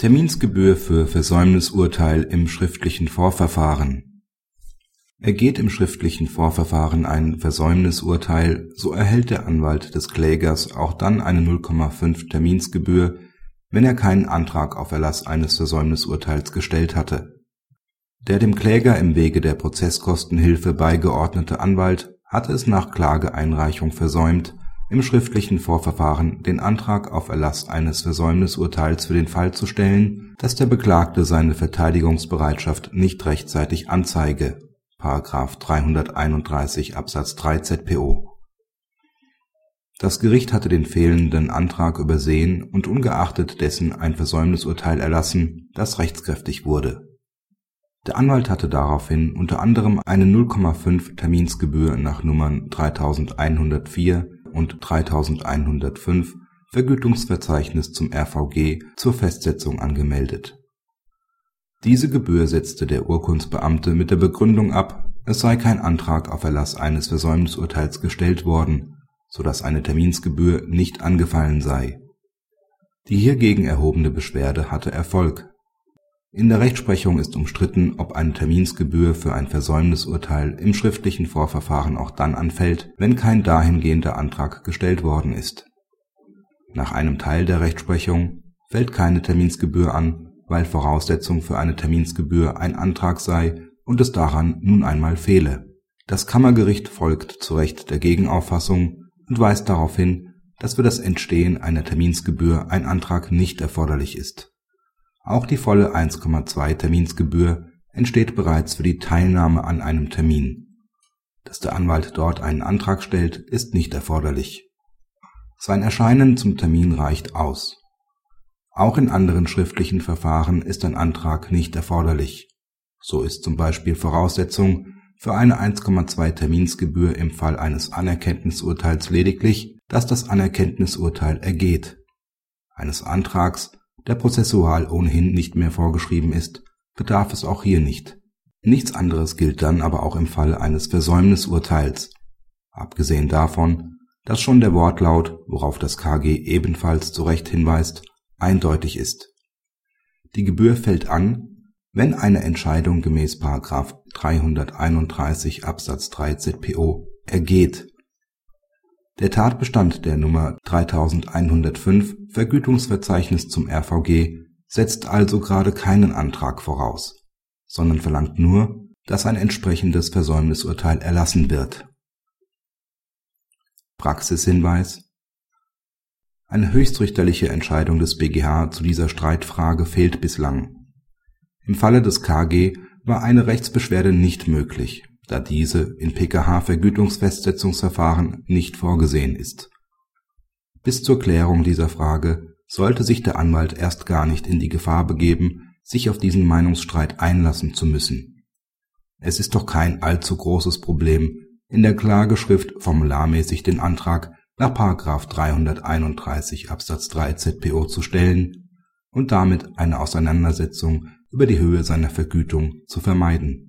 Terminsgebühr für Versäumnisurteil im schriftlichen Vorverfahren Ergeht im schriftlichen Vorverfahren ein Versäumnisurteil, so erhält der Anwalt des Klägers auch dann eine 0,5 Terminsgebühr, wenn er keinen Antrag auf Erlass eines Versäumnisurteils gestellt hatte. Der dem Kläger im Wege der Prozesskostenhilfe beigeordnete Anwalt hatte es nach Klageeinreichung versäumt im schriftlichen Vorverfahren den Antrag auf Erlass eines Versäumnisurteils für den Fall zu stellen, dass der Beklagte seine Verteidigungsbereitschaft nicht rechtzeitig anzeige (§ 331 Absatz 3 ZPO). Das Gericht hatte den fehlenden Antrag übersehen und ungeachtet dessen ein Versäumnisurteil erlassen, das rechtskräftig wurde. Der Anwalt hatte daraufhin unter anderem eine 0,5 Terminsgebühr nach Nummern 3104 und 3105 Vergütungsverzeichnis zum RVG zur Festsetzung angemeldet. Diese Gebühr setzte der Urkundsbeamte mit der Begründung ab, es sei kein Antrag auf Erlass eines Versäumnisurteils gestellt worden, so dass eine Terminsgebühr nicht angefallen sei. Die hiergegen erhobene Beschwerde hatte Erfolg in der Rechtsprechung ist umstritten, ob eine Terminsgebühr für ein Versäumnisurteil im schriftlichen Vorverfahren auch dann anfällt, wenn kein dahingehender Antrag gestellt worden ist. Nach einem Teil der Rechtsprechung fällt keine Terminsgebühr an, weil Voraussetzung für eine Terminsgebühr ein Antrag sei und es daran nun einmal fehle. Das Kammergericht folgt zu Recht der Gegenauffassung und weist darauf hin, dass für das Entstehen einer Terminsgebühr ein Antrag nicht erforderlich ist auch die volle 1,2 Terminsgebühr entsteht bereits für die Teilnahme an einem Termin. Dass der Anwalt dort einen Antrag stellt, ist nicht erforderlich. Sein Erscheinen zum Termin reicht aus. Auch in anderen schriftlichen Verfahren ist ein Antrag nicht erforderlich. So ist zum Beispiel Voraussetzung für eine 1,2 Terminsgebühr im Fall eines Anerkenntnisurteils lediglich, dass das Anerkenntnisurteil ergeht. Eines Antrags der prozessual ohnehin nicht mehr vorgeschrieben ist, bedarf es auch hier nicht. Nichts anderes gilt dann aber auch im Fall eines Versäumnisurteils, abgesehen davon, dass schon der Wortlaut, worauf das KG ebenfalls zu Recht hinweist, eindeutig ist. Die Gebühr fällt an, wenn eine Entscheidung gemäß § 331 Absatz 3 ZPO ergeht der Tatbestand der Nummer 3105 Vergütungsverzeichnis zum RVG setzt also gerade keinen Antrag voraus, sondern verlangt nur, dass ein entsprechendes Versäumnisurteil erlassen wird. Praxishinweis Eine höchstrichterliche Entscheidung des BGH zu dieser Streitfrage fehlt bislang. Im Falle des KG war eine Rechtsbeschwerde nicht möglich da diese in PKH-Vergütungsfestsetzungsverfahren nicht vorgesehen ist. Bis zur Klärung dieser Frage sollte sich der Anwalt erst gar nicht in die Gefahr begeben, sich auf diesen Meinungsstreit einlassen zu müssen. Es ist doch kein allzu großes Problem, in der Klageschrift formularmäßig den Antrag nach 331 Absatz 3 ZPO zu stellen und damit eine Auseinandersetzung über die Höhe seiner Vergütung zu vermeiden